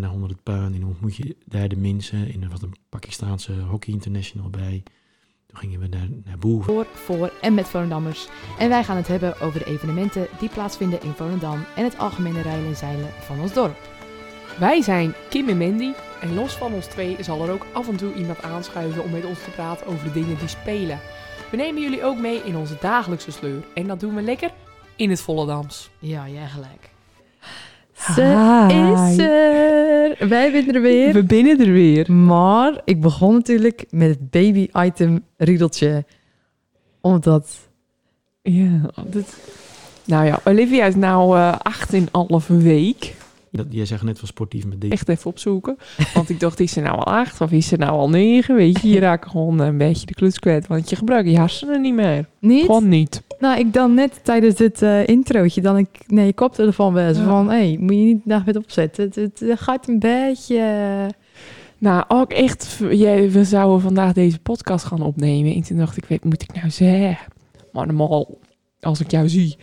daarna onder het puin. En dan ontmoet je daar de mensen. En er was een Pakistaanse hockey international bij. Toen gingen we daar naar boven. Voor, voor en met Volendammers. En wij gaan het hebben over de evenementen die plaatsvinden in Volendam en het algemene rijden en zeilen van ons dorp. Wij zijn Kim en Mandy en los van ons twee zal er ook af en toe iemand aanschuiven om met ons te praten over de dingen die spelen. We nemen jullie ook mee in onze dagelijkse sleur en dat doen we lekker in het Volendams. Ja, jij gelijk. Ze is er. Wij zijn er weer. We binnen er weer. Maar ik begon natuurlijk met het baby-item riedeltje. Omdat... Ja, dit... Nou ja, Olivia is nou eh acht in halve week. Dat, jij zegt net van sportief met deze. Echt even opzoeken. Want ik dacht, is ze nou al acht of is ze nou al negen? Weet je, je raakt gewoon een beetje de kluts kwijt. Want je gebruikt je hersenen niet meer. Niet? Gewoon niet. Nou, ik dan net tijdens het eh, introotje dan ik naar je koptelefoon wezen Ja. van... Hé, hey, moet je niet naar met opzetten. Het, het, het gaat een beetje... eh, Nou, ook echt, jij, we zouden vandaag deze podcast gaan opnemen. En toen dacht ik, wat moet ik nou zeggen? Maar normaal, als ik jou zie,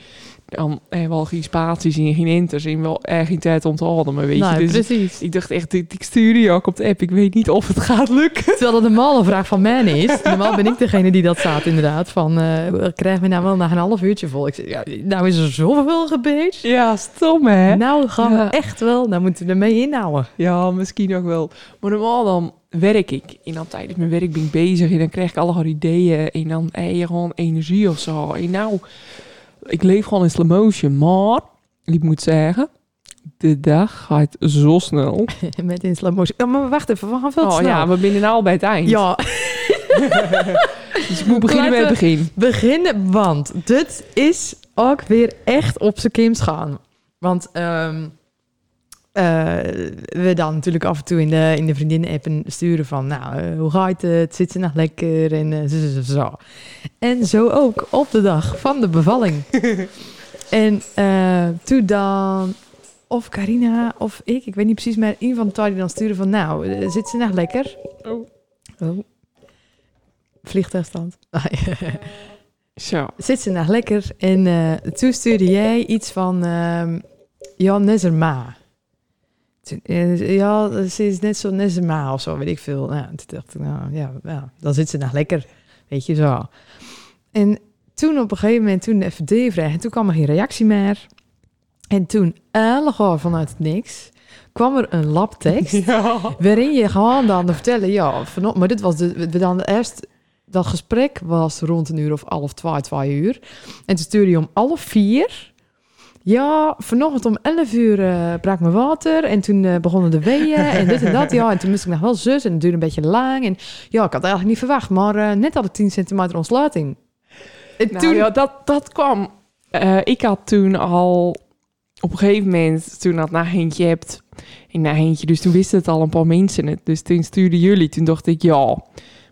dan hebben we al geen spaties en geen inters en wel erg geen tijd om te houden. Maar weet nou, je, dus precies. ik dacht echt, ik stuur je ook op de app. Ik weet niet of het gaat lukken. Terwijl dat normaal een vraag van mij is. Normaal ben ik degene die dat staat inderdaad. Van, eh krijgen we nou wel nog een half uurtje vol? Ik zeg, ja, nou is er zoveel gebeurd. Ja, stom hè? Nou gaan Ja. we echt wel, nou moeten we ermee inhouden. Ja, misschien ook wel. Maar normaal dan werk ik. En dan tijdens mijn werk ben ik bezig. En dan krijg ik allerlei ideeën. En dan heb je gewoon energie of zo. En nou, ik leef gewoon in slow motion. Maar, ik moet zeggen, de dag gaat zo snel. Met in slow motion. Oh, maar wacht even, we gaan veel te Oh snel. ja, we zijn nou bij het eind. Ja, Dus ik moet beginnen bij het begin. beginnen, want dit is ook weer echt op zijn kims gaan. Want ehm, eh, we dan natuurlijk af en toe in de, in de vriendinnen-appen sturen van... Nou, eh, hoe gaat het? Zit ze nog lekker? En eh, zo, zo. En zo ook op de dag van de bevalling. en toen dan... Of Carina of ik, ik weet niet precies, maar een van de twee die dan sturen van... Nou, zit ze nog lekker? Oh. Oh. Vliegtuigstand. Zo. zit ze nog lekker. En toen stuurde jij iets van ehm Jan Nezerma. Ja, ze is net zo Nezerma of zo, weet ik veel. Nou, toen dacht ik, nou ja, dan zit ze nog lekker. Weet je zo. En toen op een gegeven moment, toen even D-vragen, toen kwam er geen reactie meer. En toen, gewoon vanuit het niks, kwam er een labtekst. Ja. Waarin je gewoon dan vertellen, ja, vano- maar dit was de, we dan eerst, dat gesprek was rond een uur of half twee, twee uur. En toen stuurde je om half vier. Ja, vanochtend om 11 uur eh brak me water en toen eh, begonnen de weeën en dit en dat. Ja, en toen moest ik nog wel zus en het duurde een beetje lang. En ja, ik had eigenlijk niet verwacht, maar eh, net had ik 10 centimeter ontsluiting. En Nou toen, ja, dat, dat kwam. ik had toen al op een gegeven moment, toen had na eentje hebt, en na eentje, dus toen wisten het al een paar mensen het. Dus toen stuurden jullie, toen dacht ik, ja,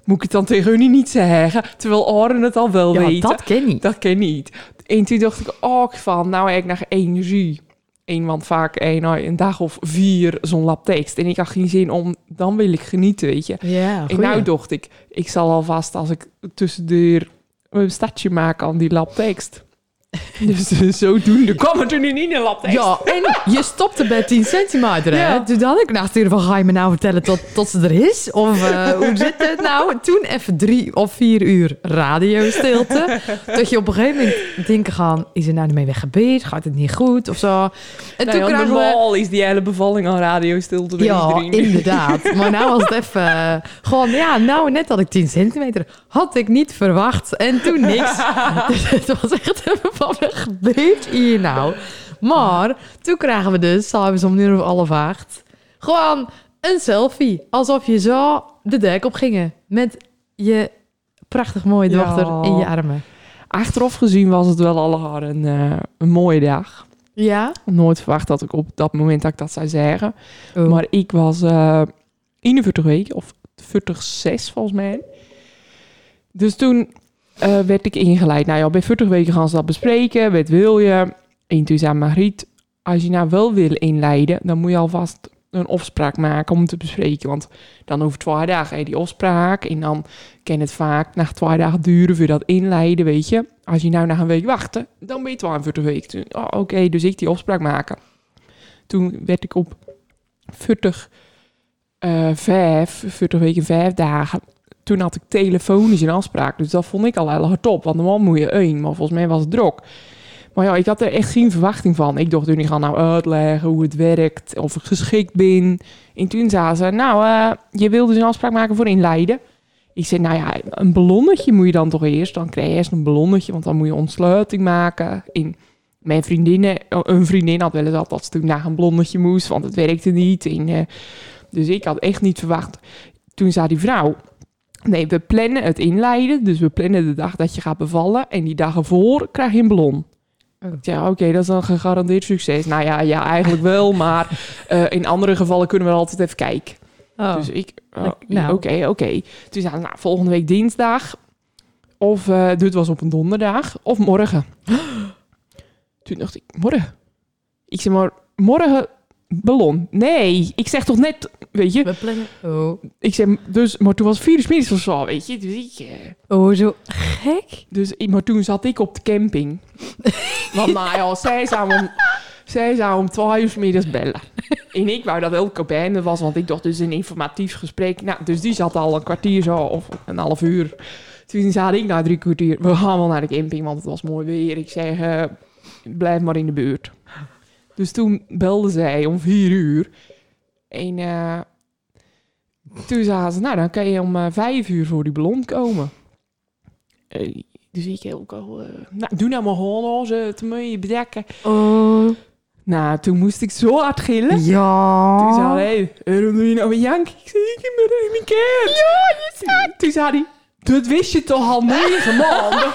moet ik het dan tegen hun niet zeggen? Terwijl Oren het al wel ja, weten. dat ken niet. Dat ken ik niet. En toen dacht ik ook van, nou heb ik naar energie. Eén, want vaak een, nou, een dag of vier zo'n lab tekst. En ik had geen zin om, dan wil ik genieten, weet je. Ja, En nou dacht ik, ik zal alvast als ik tussendoor een stadje maak aan die labtekst. dus eh, zodoende kwam het er nu niet in labtekst. Ja, en je stopte bij 10 centimeter, hè? Ja. Toen had ik nachturen van, ga je me nou vertellen tot, tot ze er is? Of eh, hoe zit het nou? Toen even drie of vier uur radiostilte. dat je op een gegeven moment denken gaan, is er nou mee weggebeurd? Gaat het niet goed? Of zo. En Nou toen ja, we... normaal is die hele bevalling aan radio stilte bij Ja, iedereen. inderdaad. Maar nou was het even... eh, gewoon, ja, nou net had ik 10 centimeter. Had ik niet verwacht. En toen niks. Dus het was echt van, wat gebeurt hier nou? Maar toen krijgen we dus, s'avonds om uur of half acht... gewoon een selfie. Alsof je zo de dek op gingen. Met je prachtig mooie Ja. dochter in je armen. Achteraf gezien was het wel allemaal een, eh, een mooie dag. Ja? Nooit verwacht dat ik op dat moment dat ik dat zou zeggen. Oh. Maar ik was eh 41 weken, of 46 volgens mij. Dus toen eh, werd ik ingeleid. Nou ja, bij 40 weken gaan ze dat bespreken. Wat wil je? En toen zei als je nou wel wil inleiden, dan moet je alvast een afspraak maken om te bespreken. Want dan over twee dagen je die afspraak. En dan kan het vaak na twee dagen duren voor dat inleiden, weet je. Als je nou nog een week wachten, dan ben je 42 weken. Oh, Oké, dus ik die afspraak maken. Toen werd ik op 40, eh, vijf, 40 weken, vijf dagen. Toen had ik telefonisch een afspraak. Dus dat vond ik al heel hard op. Want normaal moet je één, maar volgens mij was het druk. Maar ja, ik had er echt geen verwachting van. Ik dacht, jullie gaan nou uitleggen hoe het werkt, of ik geschikt ben. En toen zei ze, nou, eh, je wilde dus een afspraak maken voor in Leiden. Ik zei, nou ja, een ballonnetje moet je dan toch eerst. Dan krijg je eerst een ballonnetje, want dan moet je ontsluiting maken. In mijn vriendinnen, een vriendin had wel eens dat ze toen naar een ballonnetje moest, want het werkte niet. En, eh, dus ik had echt niet verwacht. Toen zei die vrouw, nee, we plannen het inleiden. Dus we plannen de dag dat je gaat bevallen. En die dagen voor krijg je een ballon. Oh. Zei, oké, dat is dan gegarandeerd succes. Nou ja, ja eigenlijk wel, maar eh, in andere gevallen kunnen we altijd even kijken. Oh. Dus ik, oh, Ik- nou. oké, oké. Toen zei ze, nou, volgende week dinsdag. Of, eh, dit was op een donderdag. Of morgen. Toen dacht ik, morgen? Ik zei, maar morgen ballon. Nee, ik zeg toch net, weet je. We plannen... Oh. Ik zei, dus, maar toen was het vier uur 's middags of zo, weet je. Dus ik... eh, Oh, zo gek. dus, ik- maar toen zat ik op de camping. Want nou ja, zij zou om, zij zou om twee uur 's middags bellen. En ik wou dat elke bij me was, want ik dacht dus een informatief gesprek. Nou, dus die zat al een kwartier zo, of een half uur. Toen zei ik na drie kwartier, we gaan wel naar de camping, want het was mooi weer. Ik zeg, eh, blijf maar in de buurt. Dus toen belde zij om vier uur. En eh, toen zei ze, nou dan kan je om eh, vijf uur voor die ballon komen. Eh, dus ik ook al, nou doe nou maar gewoon ze te bedekken. Oh. Nou, toen moest ik zo hard gillen. Toen Ja. zei hij, waarom doe je nou een jank? Ik zei, ik heb me een kind. Ja, je zei. Toen zei hij, dat wist je toch al negen maanden?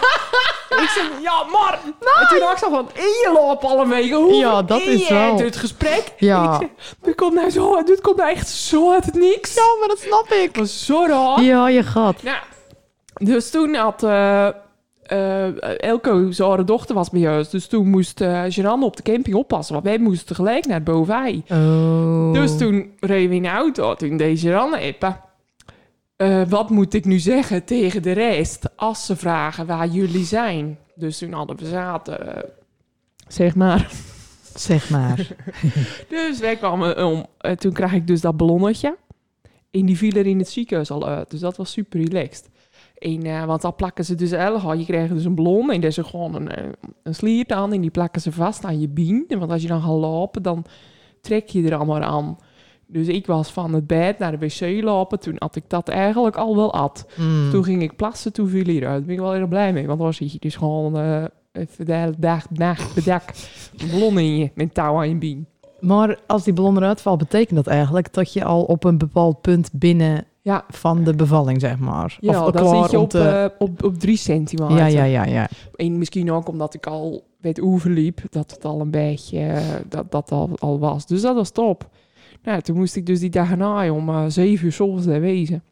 ik zei, ja, maar. En toen dacht ik zo van, en je loopt al een week. Hoe Ja, dat is wel- het gesprek. Ja. Ik dit komt nou zo, dit komt nou echt zo uit het niks. Ja, maar dat snap ik. Het was zo raar. Ja, je gat. Nou, dus toen had eh eh, Elko, zijn oude dochter was bij ons. Dus toen moest eh Jeanne op de camping oppassen. Want wij moesten tegelijk naar bovenij. Oh. Dus toen reden we in de auto. Toen deed Jeanne appen. Eh, wat moet ik nu zeggen tegen de rest als ze vragen waar jullie zijn? Dus toen hadden we zaten, eh, zeg maar. Zeg maar. Dus wij kwamen om. eh, toen kreeg ik dus dat ballonnetje. En die viel er in het ziekenhuis al uit. Dus dat was super relaxed. En, want dan plakken ze dus elke Je krijgt dus een ballon en daar is gewoon een, een sliert aan. En die plakken ze vast aan je bien. Want als je dan gaat lopen, dan trek je er allemaal aan. Dus ik was van het bed naar de wc lopen. Toen had ik dat eigenlijk al wel at. Mm. Toen ging ik plassen, toen viel hij eruit. Daar ben ik wel erg blij mee. Want dan zit je dus gewoon eh even de hele dag, nacht bedekt. Een ballon in je, met touw aan je bien. Maar als die ballon eruit valt, betekent dat eigenlijk dat je al op een bepaald punt binnen Ja, van de bevalling, zeg maar. Ja, of dan zit je op, te- eh, op, op drie centimeter. ja, ja, ja, ja. En misschien ook omdat ik al weet oeverliep, dat het al een beetje, eh, dat dat al, al was. Dus dat was top. Nou, toen moest ik dus die dag erna om eh, zeven uur s ochtends daar wezen.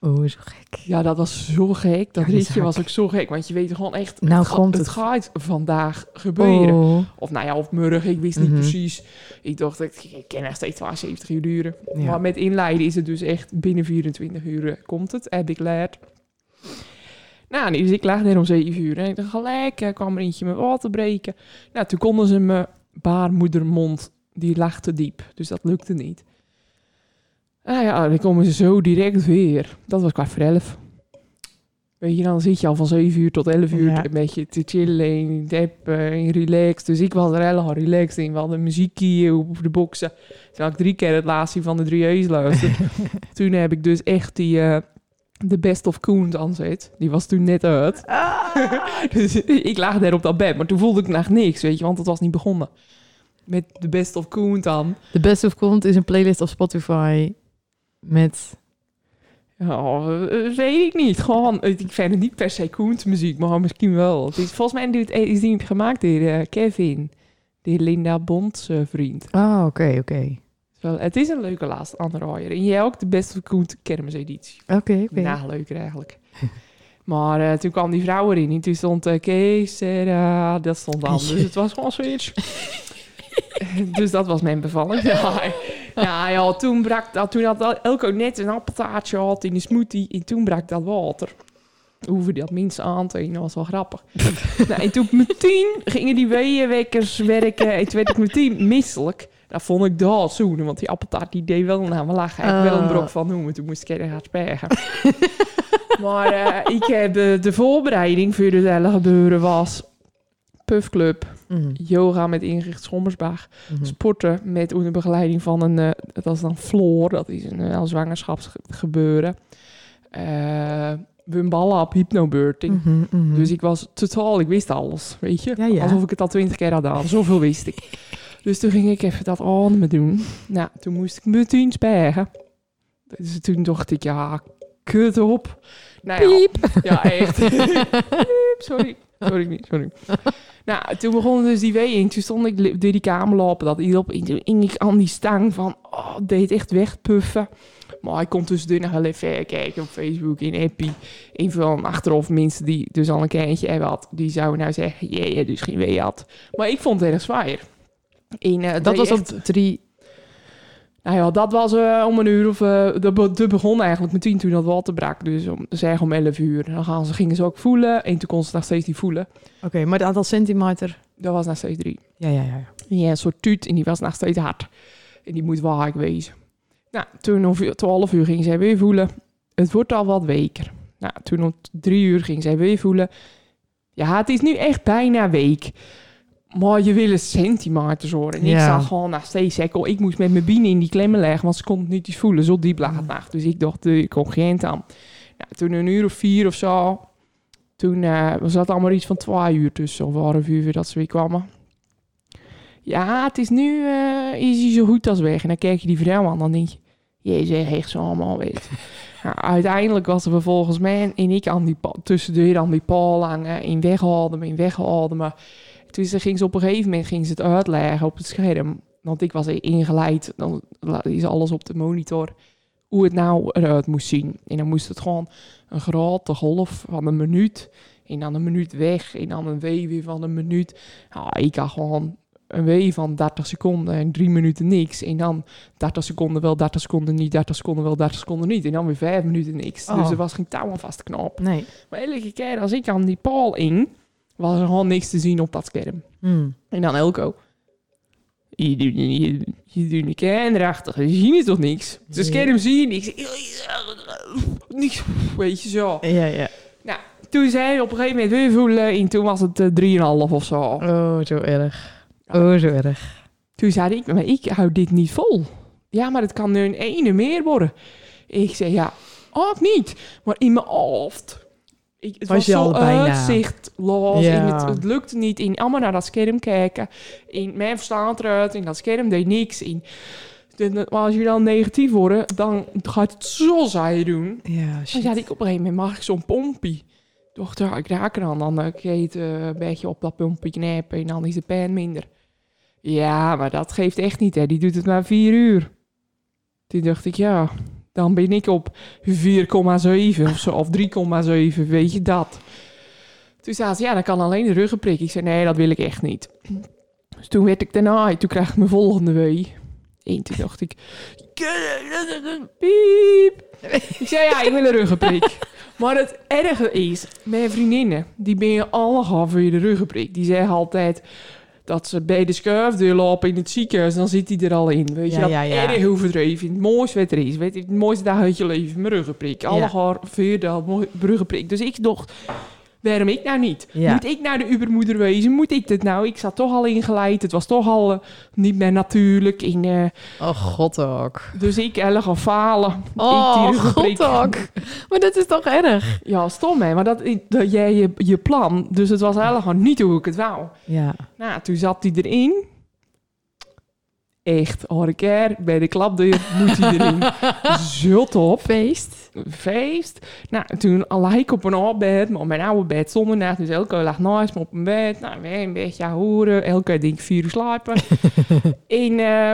Oh, zo gek. Ja, dat was zo gek. Dat Ja, ritje was ook zo gek. Want je weet gewoon echt, Nou het, komt het het. gaat vandaag gebeuren. Oh. Of nou ja, of morgen, ik wist niet Mhm. precies. Ik dacht, ik, ik ken echt steeds 72 uur duren. Ja. Maar met inleiden is het dus echt binnen 24 uur eh, komt het, heb ik geleerd. Nou, dus ik lag daar om 7 uur en ik dacht gelijk kwam er eentje met water breken. Nou, toen konden ze mijn baarmoedermond, die lag te diep. Dus dat lukte niet. Nou ja, dan komen ze zo direct weer. Dat was kwart voor elf. Weet je, dan zit je al van 7 uur tot 11 uur Ja. een beetje te chillen en deppen en relaxed. Dus ik was er helemaal relaxed in. We hadden muziekje op de boksen. Toen had ik drie keer het laatste van de drie E's luisteren. toen heb ik dus echt die, eh de Best of Koen aanzet. Die was toen net uit. dus ik lag daar op dat bed. Maar toen voelde ik nog niks, weet je. Want het was niet begonnen. Met de Best of Koen dan. The Best of Content is een playlist op Spotify met... Eh, weet ik niet. Gewoon, ik vind het niet per se Koens muziek, maar misschien wel. Het is, volgens mij doet- is die gemaakt door eh, Kevin. Die Linda Bonds eh, vriend. Ah, oké, oké. Wel, het is een leuke laatste aanraaier. En jij ook de beste Koens kermiseditie. Oké, oké. Nou, leuker eigenlijk. maar eh, toen kwam die vrouw erin en toen stond Kees, dat stond aan. Dus het was gewoon zoiets. dus dat was mijn bevalling. ja, ja, ja, toen brak dat, toen had Elko net een appeltaartje gehad in de smoothie en toen brak dat water. Hoeven die dat minst aan te dat was wel grappig. nou, en toen meteen gingen die weeënwekkers werken en toen werd ik meteen misselijk. Dat vond ik dat zoenen, want die appeltaart die deed wel naar me lachen. Ik wel een Oh. brok van noemen, toen moest ik er gaan sparen. maar eh, ik heb de, de voorbereiding voor dit hele gebeuren was puffclub, Mhm. yoga met Ingrid Schommersbach, Mhm. sporten met onder begeleiding van een, eh, dat is dan Floor, dat is een uh, zwangerschapsgebeuren. Eh Wim Ballap, hypnobeurting. Mhm, mhm. Dus ik was totaal, ik wist alles, weet je. Ja, ja. Alsof ik het al twintig keer had gedaan, zoveel wist ik. Dus toen ging ik even dat ademen doen. Nou, toen moest ik meteen sparen. Dus toen dacht ik, ja, kut op. Nou ja, echt. Piep, sorry. Sorry, niet, sorry. Nou, toen begon dus die weeën. Toen stond ik door die kamer lopen, dat hierop. En toen ik aan die stang van, oh, deed echt wegpuffen. Maar ik kon tussendoor nog wel even kijken op Facebook, in Happy. Een van achteraf mensen die dus al een keertje hebben had, die zouden nou zeggen, jee, je dus geen wee had. Maar ik vond het erg zwaar. En, eh, Dat was echt- op drie... nou ja, dat was eh, om een uur of... eh de, be- de begon eigenlijk meteen toen dat water brak. Dus om, zeg om 11 uur. Dan gaan ze, gingen ze ook voelen. En toen kon ze nog steeds niet voelen. Oké, maar het aantal centimeter... Dat was nog steeds drie. Ja, ja, ja. ja. Een soort tuut. En die was nog steeds hard. En die moet waag wezen. Nou, toen om 12 uur ging zij weer voelen. Het wordt al wat weker. Nou, toen om drie uur ging zij weer voelen. Ja, het is nu echt bijna week. Maar je wil een centimeters horen. En ik zag gewoon nog steeds sekkel. Ik moest met mijn bienen in die klemmen leggen, want ze kon het niet eens voelen. Zo diep lag het nacht. Dus ik dacht, eh, ik kon geen aan. Nou, toen een uur of vier of zo. Toen eh, was dat allemaal iets van twee uur tussen. Of half uur dat ze weer kwamen. Ja, het is nu eh, is hij zo goed als weg. En dan kijk je die vrouw aan, dan denk je, je zegt echt zo allemaal weet. Nou, uiteindelijk was er vervolgens mij en ik aan die pa- tussendoor aan die paal hangen, in weghouden, in weghouden. Ze ging ze op een gegeven moment ging ze het uitleggen op het scherm. Want ik was ingeleid, dan is alles op de monitor, hoe het nou eruit moest zien. En dan moest het gewoon een grote golf van een minuut, en dan een minuut weg, en dan een W weer van een minuut. Nou, ik had gewoon een W van 30 seconden en drie minuten niks. En dan 30 seconden wel, 30 seconden niet, 30 seconden wel, 30 seconden niet. En dan weer vijf minuten niks. Oh. Dus er was geen touw aan vast te knopen. Nee. Maar elke keer als ik aan die paal in, was er gewoon niks te zien op dat scherm. Hmm. En dan Elko. Je doet, je, je een kinderachtig, je ziet toch niks? Het Nee. scherm zie je niks. Niks, weet je zo. Ja, ja. Toen zei hij op een gegeven moment weer voelen en toen was het eh, 3,5 of zo. Oh, zo erg. Oh, zo erg. Toen zei ik, maar ik hou dit niet vol. Ja, maar het kan nu een ene meer worden. Ik zei, ja, ook niet. Maar in mijn hoofd. Ik, het Was was, je zo al uitzichtloos. Ja. En het, het lukte niet. In allemaal naar dat scherm kijken. In mijn verstand eruit. En dat scherm deed niks. En, de- maar als je dan negatief wordt, dan gaat het zo saai doen. Ja, Dan shit. zei ik op een gegeven moment, mag ik zo'n pompie? Dacht, ja, ik raak er. Dan kun je het eh, een beetje op dat pompje knippen en dan is de pijn minder. Ja, maar dat geeft echt niet, hè. Die doet het maar vier uur. Toen dacht ik, ja, dan ben ik op 4,7 of zo, of 3,7, weet je dat. Toen zei ze, ja, dan kan alleen de ruggenprik. Ik zei, nee, dat wil ik echt niet. Dus toen werd ik daarna, toen kreeg ik mijn volgende wee. En toen dacht ik, piep. Ik zei, ja, ik wil een ruggenprik. Maar het erge is, mijn vriendinnen, die ben je allemaal voor je de ruggenprik. Die zeggen altijd dat ze bij de schuifdeur lopen in het ziekenhuis, dan zit hij er al in. Weet je, dat ja, ja. erg overdreven. Het mooiste wat er is. Weet je, het mooiste dag uit je leven, mijn ruggenprik. Allemaal voor je dat mooie ruggenprik. Dus ik dacht, waarom ik nou niet? Ja. Moet ik nou de ubermoeder wezen? Moet ik dit nou? Ik zat toch al ingeleid. Het was toch al eh, niet meer natuurlijk. In, eh, Oh, god ook. dus ik heel gaan falen. ik die Oh, god ook. Maar dat is toch erg? Ja, stom hè. Maar dat, dat jij je, je plan. Dus het was helemaal niet hoe ik het wou. Ja. Nou, toen zat hij erin. Echt, hoor ik er bij de klapdeur moet erin. Zo top. Feest. Feest. Nou, toen lag ik op een oud bed, maar op mijn oude bed zonder nacht. Dus elke lag naast me op een bed. Nou, weer een beetje horen. Elke denk ik vier uur slapen. en eh,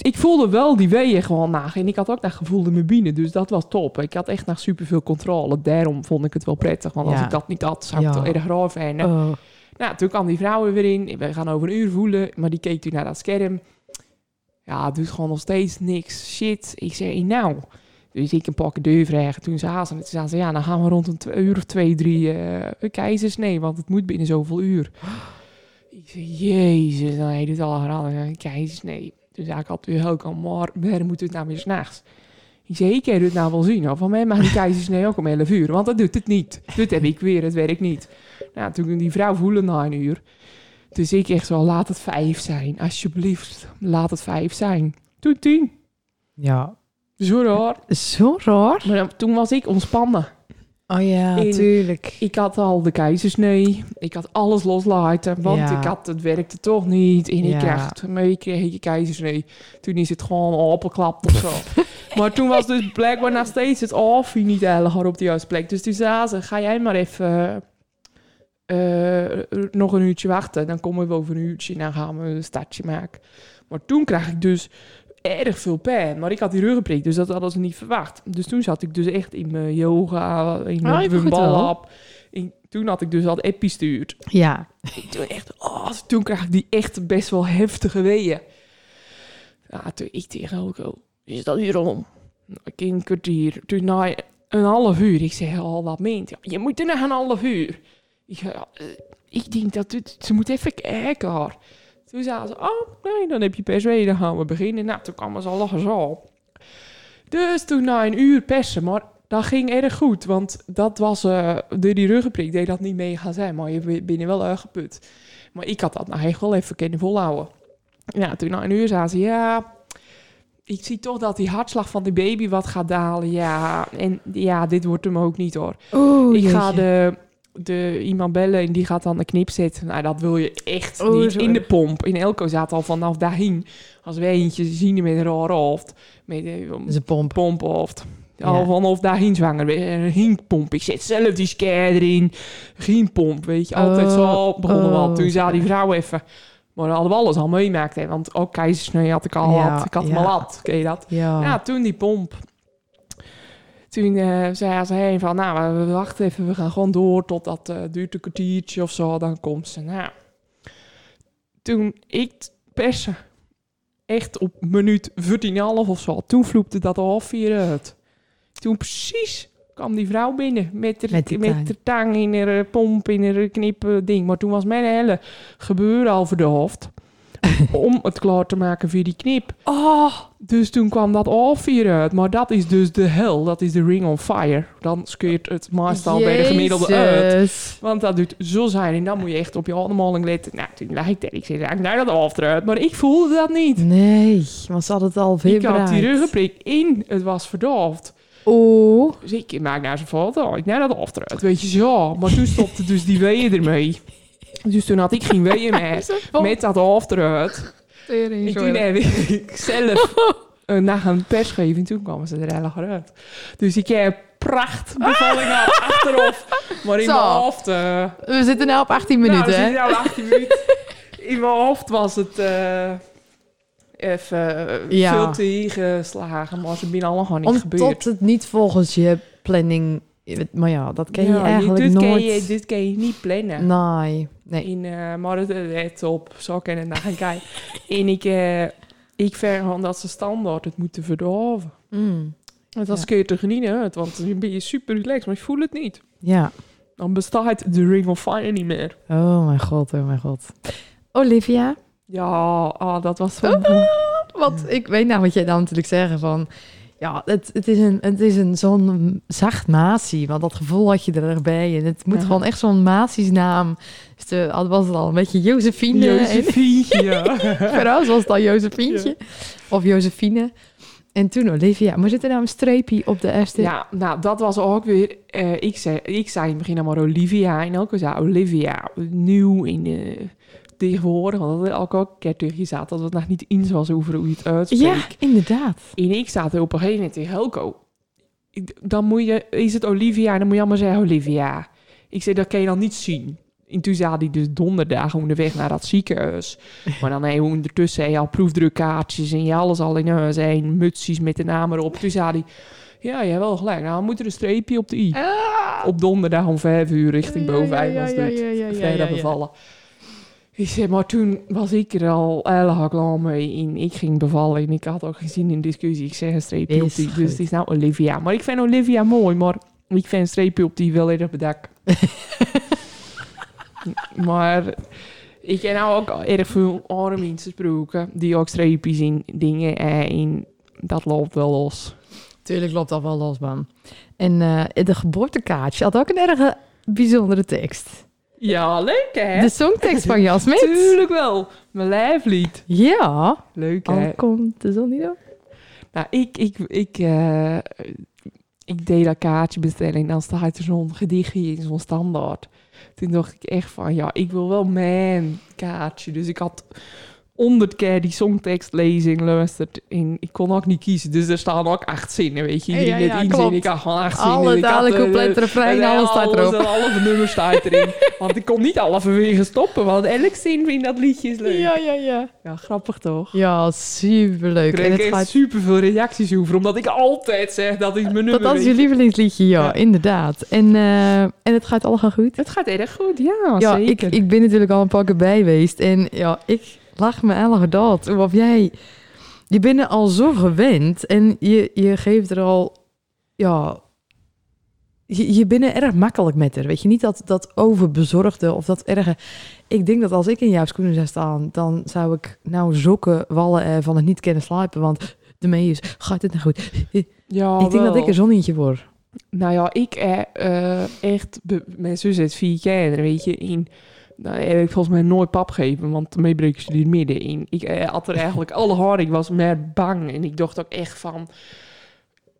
ik voelde wel die weeën gewoon na. En ik had ook dat gevoel in mijn binnen. Dus dat was top. Ik had echt nog superveel controle. Daarom vond ik het wel prettig. Want als Ja. ik dat niet had, zou ik Ja. het erg raar vinden. Oh. Nou, toen kwam die vrouw er weer in. We gaan over een uur voelen. Maar die keek toen naar dat scherm. Ja, het doet gewoon nog steeds niks. Shit. Ik zei, nou. Dus ik een pak deur vragen. Toen ze, toen zei ze, ja, dan gaan we rond een uur of twee, drie eh keizers. Nee, want het moet binnen zoveel uur. Ik zei, jezus, nou, hij doet al een keizersnee. Toen zei ik altijd ook al, maar waarom moet het nou weer s'nachts? Ik zei, ik kan het nou wel zien. Of van mij mag die keizersnee ook om 11 uur. Want dat doet het niet. Dat heb ik weer, het werkt niet. Nou, toen die vrouw voelen na een uur. Dus ik echt zo, laat het vijf zijn. Alsjeblieft, laat het vijf zijn. Toen tien. Ja. Zo raar. Zo raar. Maar dan- toen was ik ontspannen. Oh ja, In- tuurlijk. Ik had al de keizersnee. Ik had alles loslaten. Want Ja. ik had, het werkte toch niet. En ik Ja. kreeg, mee kreeg ik keizersnee. Toen is het gewoon opgeklapt of zo. maar toen was dus blijkbaar nog steeds het of niet helemaal op de juiste plek. Dus toen zei ze, ga jij maar even nog een uurtje wachten. Dan komen we over een uurtje en dan gaan we een startje maken. Maar toen kreeg ik dus erg veel pijn. Maar ik had die ruggenprik, dus dat hadden ze niet verwacht. Dus toen zat ik dus echt in mijn yoga, in Oh, mijn. En Toen had ik dus al epi stuurd. Ja. Toen echt, oh, toen kreeg ik die echt best wel heftige weeën. Ja, toen ik tegen Elko, is dat hier om? Ik in een kwartier. Toen na een half uur, ik zei al, wat meent je? Je moet er nog een half uur. Ja, eh, ik denk dat het, ze moet even kijken. hoor. Toen zei ze, oh nee, dan heb je pers dan gaan we beginnen. Nou, toen kwamen ze al lachen zo. Dus toen na een uur persen, maar dat ging erg goed. Want dat was, eh door die ruggenprik deed dat niet mee gaan zijn. Maar je bent wel erg geput. Maar ik had dat nou echt wel even kunnen volhouden. Ja, toen na een uur zei ze, ja, ik zie toch dat die hartslag van die baby wat gaat dalen. Ja, en ja, dit wordt hem ook niet hoor. Oeh, ik ga de, de iemand bellen en die gaat dan de knip zetten. Nou, dat wil je echt Oh, niet. In de pomp. In Elko zat al vanaf daarheen. Als wij eentje zien met een rare hoofd. Met een is een pomp. pomphoofd. Ja. Al vanaf daarheen zwanger. Een hinkpomp. Ik zet zelf die scare erin. Geen pomp, weet je. Altijd Oh, zo begonnen we al. oh, Toen zei die vrouw even... Maar dan hadden we alles al meemaakt. Hè? Want ook keizersnee had ik al Ja, had. Ik had hem ja. al. Ken je dat? Ja. Ja, toen die pomp. Toen eh, zei ze heen van, nou, we, wachten even, we gaan gewoon door tot dat eh, duurt een kwartiertje of zo, dan komt ze. Nou, toen ik persen, echt op minuut 14,5 of zo, toen vloepte dat half vier uit. Toen precies kwam die vrouw binnen met haar Met met tang. in haar pomp, in haar knip eh, ding. Maar toen was mijn hele gebeuren al voor de hoofd. Om het klaar te maken voor die knip. Oh, Dus toen kwam dat half vier uit. Maar dat is dus de hel. Dat is de ring on fire. Dan scheurt het meestal bij de gemiddelde uit. Want dat doet zo zijn. En dan moet je echt op je ademhaling letten. Nou, toen lag ik daar. Ik zei, ik nou dat half eruit. Maar ik voelde dat niet. Nee, want ze had het al veel Ik had die ruggenprik in. Het was verdoofd. Oeh. Dus ik maak naar zijn foto. Ik nou dat half eruit. Weet je zo. Maar toen stopte dus die weeën ermee. Dus toen had ik geen weeën meer. Met dat half eruit. En toen heb ik zelf naar een pers gegeven. En toen kwamen ze er heel uit. Dus ik heb pracht bevalling gehad achteraf. Maar in Zo. mijn hoofd... eh, We zitten nu op 18 nou, minuten, we zitten nou 18 minuten. In mijn hoofd was het eh, even eh, Ja. veel te geslagen. Maar ze binnen allemaal gewoon niet gebeurd. Omdat het niet volgens je planning... Maar ja, dat ken je Ja, eigenlijk dit nooit. Kan je, dit kan je niet plannen. Nee. Nee. In, eh maar het let op, zo kan het naar gaan kijken. en ik, eh, ik ver gewoon dat ze standaard het moeten verdoven. Mm. Want dat Ja. kun je er niet uit, want dan ben je super relaxed, maar je voelt het niet. Ja. Dan bestaat de Ring of Fire niet meer. Oh mijn god, oh mijn god. Olivia? Ja, ah, dat was zo... Oh. Want ik weet nou wat jij dan natuurlijk zeggen van... Ja, het, het is een, het is een zo'n zacht matie. Want dat gevoel had je er erbij. En het moet Ja. gewoon echt zo'n maziesnaam. Dus de, was het al een beetje Josephine. Josephine, ja. Vooral was het al Josefientje. Of Josephine. En toen Olivia. Maar zit er nou een streepje op de eerste? ja, nou, dat was ook weer... eh, ik, zei, ik zei in het begin allemaal Olivia en elke zei Olivia. Nieuw in de tegenwoordig, want dat had ook een keer tegen zat, dat het nog niet eens was over hoe je het uitspreekt. Ja, inderdaad. En ik zat er op een gegeven moment tegen Helco. Dan moet je, is het Olivia en dan moet je allemaal zeggen Olivia. Ik zei, dat kan je dan niet zien. En toen zat hij dus donderdag onderweg naar dat ziekenhuis. Maar dan je ondertussen al proefdrukkaartjes en je alles al in huis. En mutsies met de naam erop. Toen zei hij, ja, je hebt wel gelijk. Nou, dan moet er een streepje op de i. Op donderdag om vijf uur richting boven ja, ja, ja, was ja, dit. ja, ja, ja, Vrijdag ja, ja. bevallen. Ik zei, maar toen was ik er al heel klaar mee. En ik ging bevallen en ik had ook gezien in discussie. Ik zeg een streepje op die. Dus het is nou Olivia. Maar ik vind Olivia mooi, maar ik vind een streepje op die wel erg bedak. maar Ik heb nou ook erg veel andere mensen gesproken. Die ook streepjes in dingen en in... Dat loopt wel los. Tuurlijk loopt dat wel los, man. En eh, de geboortekaartje had ook een erg bijzondere tekst. Ja, leuk hè? De songtekst van Jan Smit. Tuurlijk wel. Mijn lijflied. Ja, Leuk hè? al komt de zon niet op. Nou, ik, ik, ik, eh, ik deed dat kaartje bestellen en dan staat er zo'n gedichtje in, zo'n standaard. Toen dacht ik echt van, ja, ik wil wel mijn kaartje. Dus ik had honderd keer die songtekstlezing luisterd en ik kon ook niet kiezen. Dus er staan ook acht zinnen, weet je. Iedereen Ja, ja, één zin, ik had gewoon acht zinnen. Alle dadelijk eh, couplet, de- refrein, en alles staat erop. Alle nummer staat erin. want ik kon niet halverwege stoppen, want elk zin in dat liedje is leuk. Ja, ja, ja. grappig toch? Ja, superleuk. Ik kreeg gaat... superveel reacties over, omdat ik altijd zeg dat is mijn nummer. Dat, dat is je je. lievelingsliedje, ja, Ja. inderdaad. En, eh, en het gaat allemaal goed. Het gaat erg goed, ja, Ja, zeker. ik, ik ben natuurlijk al een paar keer bij geweest. En ja, ik lach me elke dood. Of jij... Je bent er al zo gewend. En je, je geeft er al... Ja... Je, je bent er erg makkelijk met haar. Weet je, niet dat, dat overbezorgde of dat erge... Ik denk dat als ik in jouw schoenen zou staan... dan zou ik nou zoeken wallen eh, van het niet kunnen slapen. Want de mee is, gaat het nou goed? ja, ik denk dat ik een zonnetje word. Nou ja, ik eh, echt... Mijn zus heeft vier kinderen, weet je. In, nou, heb ik volgens mij nooit pap gegeven, want daarmee breken ze er midden in. Ik eh, had er eigenlijk alle hard. Ik was meer bang en ik dacht ook echt van...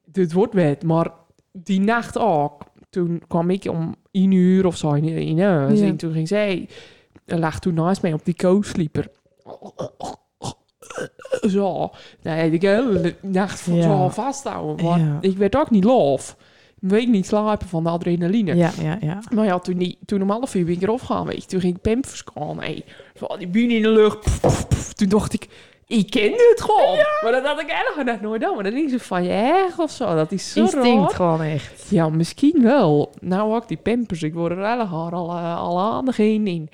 Dit wordt wet. Maar die nacht ook, toen kwam ik om één uur of zo in, in huis. Ja. En toen ging zij... Er lag toen naast mij op die co-sleeper. Zo. Nee, de hele nacht van Ja. zo vasthouden. Maar Ja. ik werd ook niet loof. Ik weet niet slapen van de adrenaline. Ja, ja, ja. Maar ja, toen, die, toen om half uur ben ik erop gaan, weet je. Toen ging ik pampers. Hey, zo, die bühne in de lucht. Pff, pff, pff. Toen dacht ik, ik ken het gewoon. Maar dat had ik eigenlijk nog nooit gedaan. Maar dan denk je van je erg of zo. Dat is zo Instinct raar. gewoon echt. Ja, misschien wel. Nou ook die pampers. Ik word er haar al, eh, al aandacht in.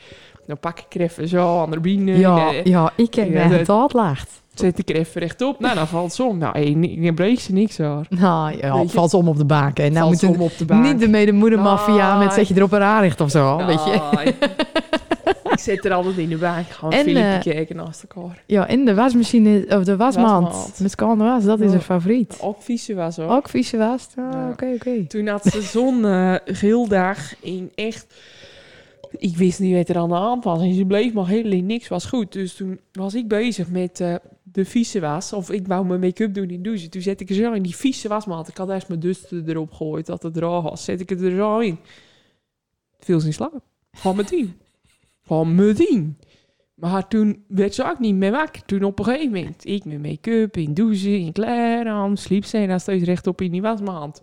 Dan pak ik er even zo aan de binnen. Ja, eh, ja, ik heb me dat- lacht. Zet ik er even rechtop. Nou, dan valt ze om. Nou, hey, dan breekt ze niks hoor. Nou ja, het valt om op de baken. En nou moet om op de baan. niet de medemoedermafia Nee. met zet je erop een aanricht of zo, weet je. Ik zit er altijd in de baan. Gewoon En, filmpje eh, kijken naast elkaar. Ja, en de wasmachine, of de wasmand, Wasmand. met kan was, dat is een favoriet. Ook vieze was hoor. Ook vieze was? Ah, Ja. Oké, oké. Toen had ze zo'n eh heel dag in echt... Ik wist niet wat er aan de hand was. En ze bleef maar helemaal niks was goed. Dus toen was ik bezig met eh, de vieze was. Of ik wou mijn make-up doen in de douche. Toen zet ik er zo in die vieze wasmand. Ik had eerst mijn duster erop gegooid dat het droog was. Zet ik het er zo in. Ze in slaap. Gewoon meteen. Gewoon meteen. Maar toen werd ze ook niet meer wakker. Toen op een gegeven moment, ik met make-up, in douche, in kleren sliep ze en dan steeds rechtop in die wasmand.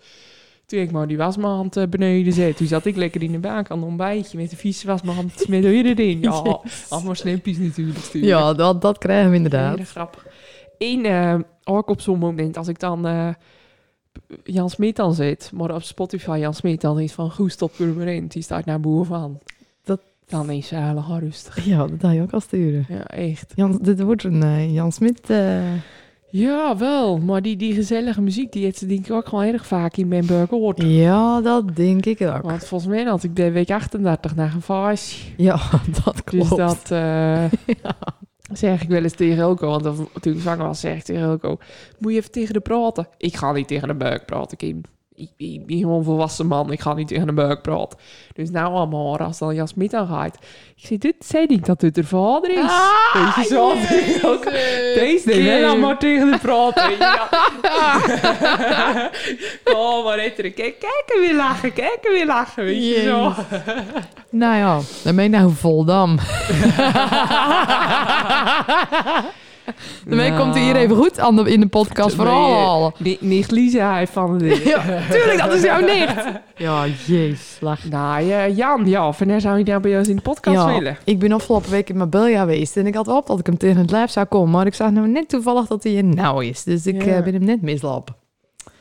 Toen ik maar die wasmand eh, beneden zet, toen zat ik lekker in de bank aan een ontbijtje met de vieze wasmand met erin. Ja, allemaal snappies natuurlijk sturen. Ja, dat, dat krijgen we inderdaad. Heel grappig. Eén, eh, ook op zo'n moment, als ik dan eh, Jan Smit dan zit, maar op Spotify Jan Smit dan is van goed tot permanent, die staat naar boven van. Dat- Dan is ze helemaal rustig. Ja, dat had je ook al sturen. Ja, echt. Jan, dit wordt een eh, Jan Smit. Ja, wel. Maar die, die gezellige muziek, die heeft ze denk ik ook gewoon erg vaak in mijn burger gehoord. ja, dat denk ik ook. Want volgens mij had ik bij week 38 naar een vaas. Ja, dat klopt. Dus dat eh, zeg ik wel eens tegen Elko. Want dan- toen ik zwanger was, zeg ik tegen Elko... Moet je even tegen de praten? Ik ga niet tegen de buik praten, Kim. Ik, ik ben gewoon een volwassen man. Ik ga niet tegen de buik praten. Dus nou allemaal, als dan Jan Smit aangaat. Ik zeg, dit zei niet dat dit er vader is. Ah, Weet je zo? Deze deed allemaal tegen de praten. Ja. oh, maar heet er. Kijk, kijk en weer lachen. Kijk en weer lachen. Weet je zo. Nou ja, dan ben je nou Voldam. Daarmee komt hij hier even goed aan de, in de podcast voor Nee, eh, Nicht Lisa heeft van de Ja, tuurlijk, dat is jouw nicht. Ja, jezus. Lach. Nou ja, Jan, ja, wanneer zou je nou bij ons in de podcast Ja, willen? ik ben afgelopen week in Marbella geweest en ik had op dat ik hem tegen het lijf zou komen. Maar ik zag nou net toevallig dat hij er nou is. Dus ik Ja. eh, ben hem net mislopen.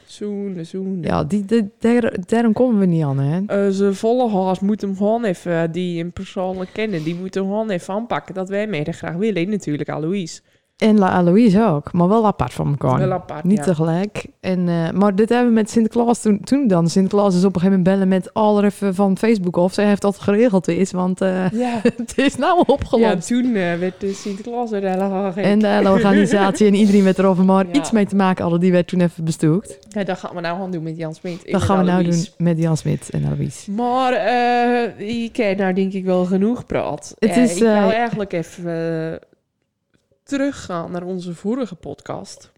Zoenen, zoenen. Ja, die, die, daar, daarom komen we niet aan, hè. Eh, Zijn volgers moeten hem gewoon even, eh, die hem persoonlijk kennen, die moeten hem gewoon even aanpakken. Dat wij mee graag willen, natuurlijk, Alois. En La Louise ook, maar wel apart van elkaar. Wel apart, Niet ja. tegelijk. En, eh, maar dit hebben we met Sinterklaas toen, toen dan. Sinterklaas is op een gegeven moment bellen met al even van Facebook of zij heeft dat geregeld is, want eh, Ja, het is nou ja opgelost. toen eh, werd de Sinterklaas er helemaal en de hele organisatie en iedereen met erover maar Ja. iets mee te maken hadden, die werd toen even bestoekt. Ja, dat gaan we nou gaan doen met Jan Smit. Dat gaan we nou doen met Jan Smit en Louise. Maar eh ik heb nou denk ik wel genoeg praat. Het Eh, is, ik eh, eigenlijk even eh, teruggaan naar onze vorige podcast.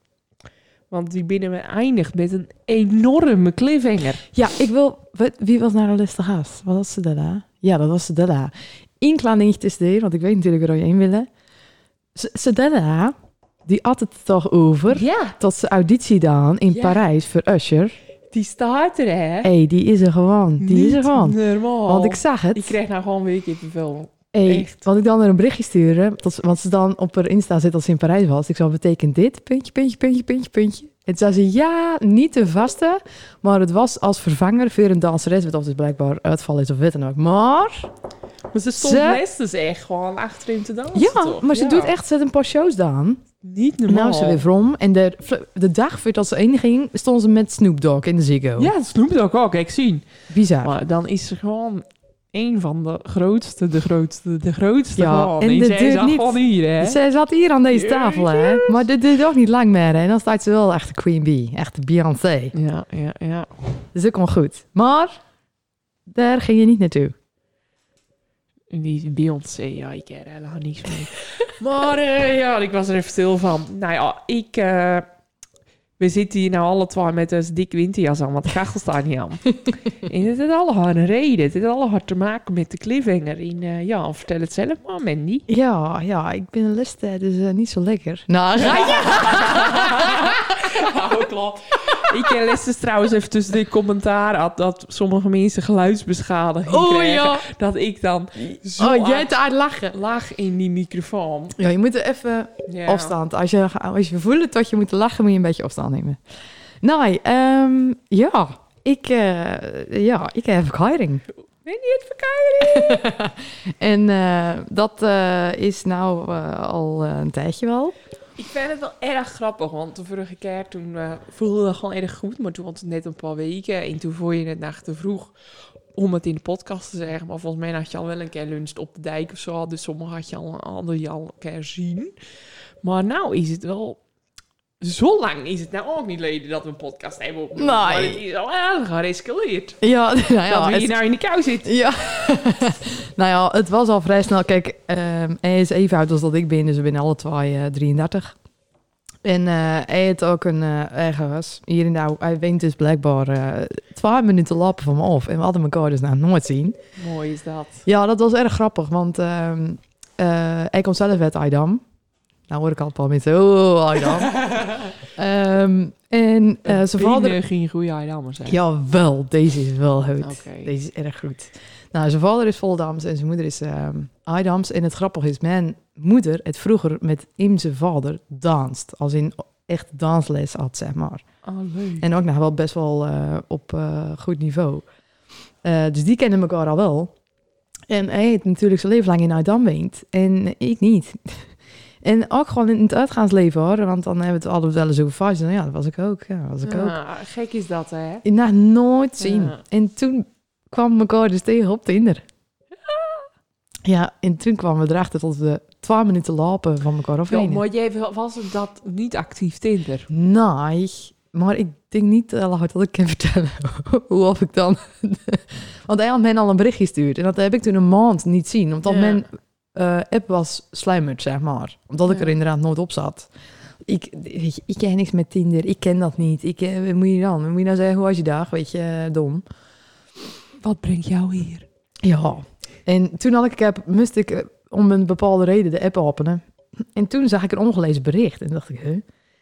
Want die binnen we eindigt met een enorme cliffhanger. Ja, ik wil... wat- Wie was nou de laatste gast? Was dat Sedella? Ja, dat was Sedella. Eén klein dingetje is er, want ik weet natuurlijk waar je heen willen. S- Sedella, die had het toch over Ja, dat ze auditie dan in Ja. Parijs voor Usher. die staat er hè. Hé, hey, die is er gewoon. Die is er gewoon. normaal. Want ik zag het. Ik kreeg nou gewoon weer kippenvel. Hey, echt. want ik dan er een berichtje sturen, want ze dan op haar Insta zit als ze in Parijs was. Ik zou betekent dit, puntje, puntje, puntje, puntje, puntje. En zei ze, ja, niet de vaste, maar het was als vervanger voor een danseres, wat of dus blijkbaar uitval is of wat dan ook. Maar, Maar ze stond Ze- best dus echt gewoon achterin te dansen ja, toch? maar ze Ja. doet echt, ze heeft een paar shows dan. Niet normaal. nou ze weer vrom. En de, de dag voordat ze heen ging, stond ze met Snoop Dogg in de Ziggo. Ja, dat snoept ook al. Kijk, zien. Bizar. Maar dan is ze gewoon een van de grootste, de grootste, de grootste Ja, gewoon. en En, zij zag niet- gewoon hier, hè? Zij zat hier aan deze tafel, hè. Maar dit duurt ook niet lang meer, hè. En dan staat ze wel echt de Queen Bee. Echt de Beyoncé. Ja, ja, ja. Is ook wel goed. Maar daar ging je niet naartoe. Die Beyoncé, ja, ik ken er helemaal niks mee. maar eh, ja, ik was er even stil van. Nou ja, ik... eh, we zitten hier nou alle twee met een dik winterjas aan, want de kachel staat niet aan. en het heeft allemaal een reden. Het heeft allemaal te maken met de cliffhanger. In, eh, ja, vertel het zelf maar, Mandy. Ja, ja, ik ben een hè, dus eh, niet zo lekker. Nou, ga je? Oh, klopt. Ik ken Lester trouwens even tussen de commentaar had dat sommige mensen geluidsbeschadiging Oh kregen. ja. Dat ik dan zo Oh, jij te hard lachen. lag in die microfoon. Ja, je moet er even Ja. afstand. Als je, als je voelt dat je moet lachen, moet je een beetje afstand nemen. Nou, ehm, ja, ik, eh, ja, ik heb hiring. Ben je het verkeerd? En eh, dat eh, is nou al een tijdje wel. Ik vind het wel erg grappig, want de vorige keer toen eh, voelde het gewoon erg goed. Maar toen was het net een paar weken en toen vond je het nog te vroeg om het in de podcast te zeggen. Maar volgens mij had je al wel een keer lunch op de dijk of zo. Dus sommige had je al, een keer zien. Maar nou is het wel... Zo lang is het nou ook niet geleden dat we een podcast hebben opgenomen. Nee. Maar het is al gerescaleerd. Ja, nou ja, dat we het- hier nou in de kou zitten. Ja, nou ja, het was al vrij snel. Kijk, ehm, hij is even oud als dat ik ben, dus we zijn alle twee eh, 33. En eh, hij heeft ook een eh eigen huis hier in de. Hij woont dus blijkbaar eh twee minuten lappen van me af. En we hadden elkaar dus nou nooit zien. Mooi is dat. Ja, dat was erg grappig, want ehm, eh, hij komt zelf uit Aydam. Nou hoor ik al een paar mensen, oh, Aydam. Ehm, en eh, zijn vader... Ging goede Aydammer zijn. Ja, wel. Deze is wel goed. Deze is erg goed. Nou, zijn vader is Voldams en zijn moeder is Aydams. En het grappige is, mijn moeder het vroeger met hem zijn vader danst. Als in echt dansles had, zeg maar. Oh, leuk. En ook nog wel best wel eh, op eh, goed niveau. Dus die kennen elkaar al wel. En hij heeft natuurlijk zijn leven lang in Aydam woont. En ik niet. En ook gewoon in het uitgaansleven hoor. Want dan hebben we het altijd wel eens over vast. En ja, dat was ik ook. Ja, dat was ik ook. Ja, gek is dat, hè? Ik nou nooit zien. Ja. En toen kwam elkaar dus tegen op Tinder. Ja, en toen kwamen we erachter dat we twee minuten lopen van elkaar af. Ja, maar jij was dat niet actief Tinder? Nee, maar ik denk niet hard dat ik kan vertellen hoe of ik dan... Want hij had mij al een berichtje gestuurd. En dat heb ik toen een maand niet zien. Omdat Ja. mijn eh, app was sluimerd, zeg maar. Omdat ik Ja. er inderdaad nooit op zat. Ik, weet je, ik ken niks met Tinder. Ik ken dat niet. Ik, eh, moet je dan? Moet je nou zeggen? Hoe was je dag? Weet je, dom. Wat brengt jou hier? Ja. En toen had ik, heb, moest ik eh, om een bepaalde reden de app openen. En toen zag ik een ongelezen bericht. En dacht ik, huh?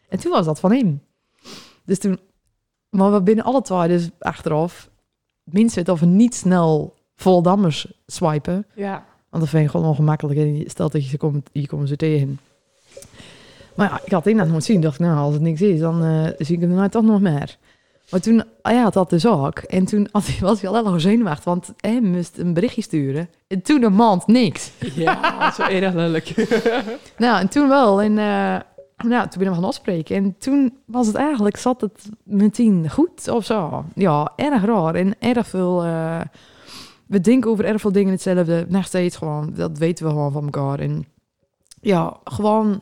En toen was dat van hem. Dus toen... Maar we binnen alle twee dus achteraf... Minstens het of we niet snel voldammers swipen. Ja. Want dat vind je gewoon ongemakkelijk. En je stelt dat je ze komt, je komt ze tegen. Maar ja, ik had inderdaad nooit zien. dacht ik, nou, als het niks is, dan eh, zie ik hem nou toch nog meer. Maar toen, ah ja, had dat dus ook. En toen was hij al heel erg zenuwachtig, want hij moest een berichtje sturen. En toen een maand niks. Ja, zo erg lelijk. Nou, en toen wel. En eh, Nou, toen ben ik gaan afspreken. En toen was het eigenlijk, zat het meteen goed of zo. Ja, erg raar. En erg veel... eh, we denken over erg veel dingen hetzelfde. Nog steeds gewoon. Dat weten we gewoon van elkaar. En ja, gewoon...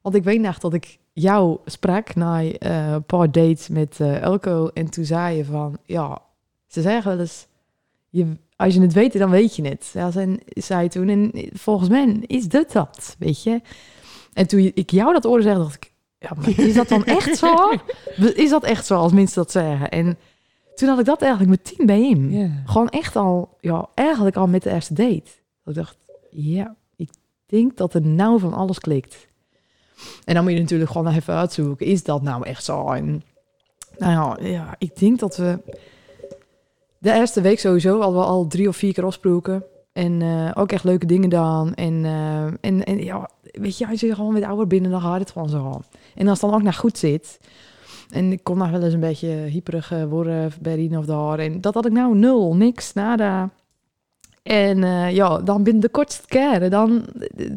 Want ik weet nog dat ik jou sprak na eh, een paar dates met eh, Elko. En toen zei je van... Ja, ze zeggen wel eens... Je, als je het weet, dan weet je het. Ja, en zei toen. En volgens mij is dit dat, weet je. En toen ik jou dat hoorde zeggen, dacht ik... Ja, maar is dat dan echt zo? Is dat echt zo, als mensen dat zeggen? En toen had ik dat eigenlijk meteen bij hem. Gewoon echt al, ja, eigenlijk al met de eerste date. Dat ik dacht, ja, ik denk dat er nou van alles klikt. En dan moet je natuurlijk gewoon even uitzoeken, is dat nou echt zo? En nou ja, ja ik denk dat we de eerste week sowieso al wel al drie of vier keer afsproken. En eh, ook echt leuke dingen gedaan. En, eh, en, en ja, weet je, als je gewoon met ouder binnen, dan gaat het gewoon zo. En als het dan ook naar goed zit. En ik kon nog wel eens een beetje hyperig eh, worden bij Rien of daar. En dat had ik nou nul, niks, nada. En eh, ja, dan binnen de kortste keren, dan eh,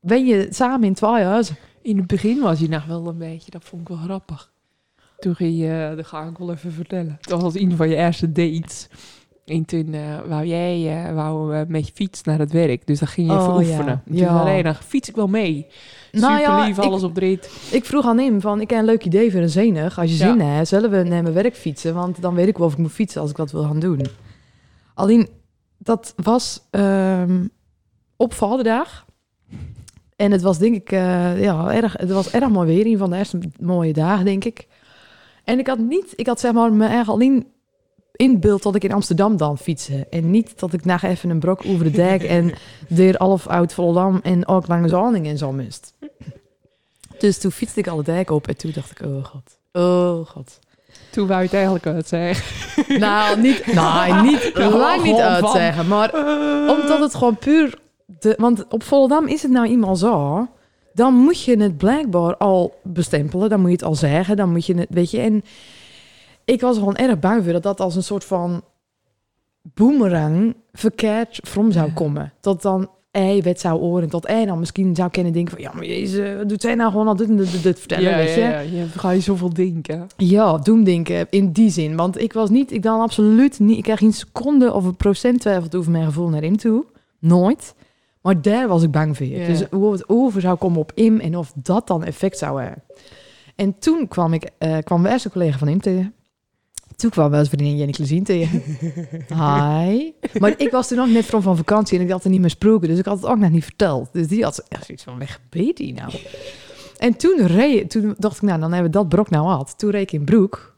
ben je samen in twee huizen. In het begin was hij nog wel een beetje, dat vond ik wel grappig. Toen ging je, ga ik wel even vertellen. Dat was een van je eerste dates. En toen eh, wou jij eh, wou, met je fiets naar het werk. Dus dan ging je Oh, even oefenen. ja. En Toen Ja. zei hij, dan fiets ik wel mee. Nou Super ja, lief, ik- alles op de rit. Ik vroeg aan hem van, ik heb een leuk idee voor een zenig. Als je Ja. zin hebt, zullen we naar mijn werk fietsen? Want dan weet ik wel of ik moet fietsen als ik dat wil gaan doen. Alleen, dat was ehm, op. En het was denk ik, eh, ja, erg, het was erg mooi weer. Een van de eerste mooie dagen, denk ik. En ik had niet, ik had zeg maar me eigen alleen in beeld dat ik in Amsterdam dan fietsen. En niet dat ik nog even een brok over de dijk en door half oud Volendam en ook langs Zoning en zo mist. Dus toen fietste ik al de dijk op en toen dacht ik, oh god, oh god. Toen wou je het eigenlijk uit zeggen. Nou, niet, nou, niet, lang niet uitzeggen, maar omdat het gewoon puur... De, want op Volendam is het nou eenmaal zo... Dan moet je het blijkbaar al bestempelen. Dan moet je het al zeggen. Dan moet je het, weet je... En ik was gewoon erg bang voor dat dat als een soort van boomerang verkeerd from zou komen. Dat dan hij wet zou oren. Dat hij dan misschien zou kunnen denken van... Ja, maar jezus, wat doet zij nou gewoon al dit en dit, vertellen, ja, weet je? ja, ja, je ga je zoveel denken. Ja, doemdenken in die zin. Want ik was niet, ik dan absoluut niet, ik kreeg geen seconde of een procent twijfel over mijn gevoel naar hem toe. Nooit. Maar daar was ik bang voor. Ja. Dus hoe het over zou komen op hem en of dat dan effect zou hebben. En toen kwam ik, eh kwam de eerste collega van hem tegen. Toen kwam wel eens vriendin Jenny Klezien tegen. Hi. Maar ik was toen ook net van van vakantie en ik had er niet meer gesproken. Dus ik had het ook nog niet verteld. Dus die had echt zoiets van, weg die nou? En toen, reed, toen dacht ik, nou, dan hebben we dat brok nou gehad. Toen reed ik in Broek.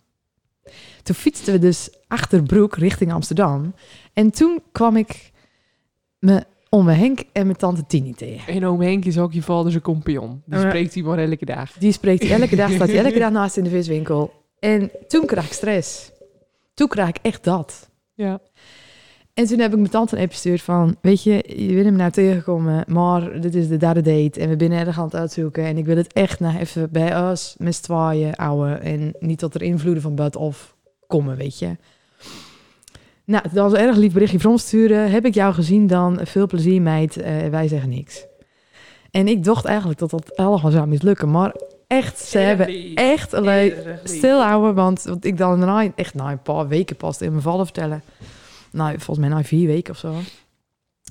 Toen fietsten we dus achter Broek richting Amsterdam. En toen kwam ik me om mijn Henk en mijn tante Tini tegen. En oom Henk is ook je vader zijn compagnon. Die spreekt hij maar elke dag. Die spreekt hij elke dag, staat hij elke dag naast in de viswinkel. En toen kreeg ik stress. Toen kreeg ik echt dat. Ja. En toen heb ik mijn tante een app gestuurd van... Weet je, je bent hem nou tegengekomen, maar dit is de derde date. En we zijn erg aan het uitzoeken. En ik wil het echt nog even bij ons met houden. En niet dat er invloeden van buitenaf komen, weet je. Nou, dan was een erg lief berichtje van sturen. Heb ik jou gezien dan? Veel plezier, meid. Eh, wij zeggen niks. En ik dacht eigenlijk dat dat allemaal zou mislukken. Maar echt, ze hebben echt alleen stilhouden. Want, want ik dan na, echt na een paar weken pas in mijn vallen vertellen. Nou, volgens mij na vier weken of zo.